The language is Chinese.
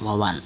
我问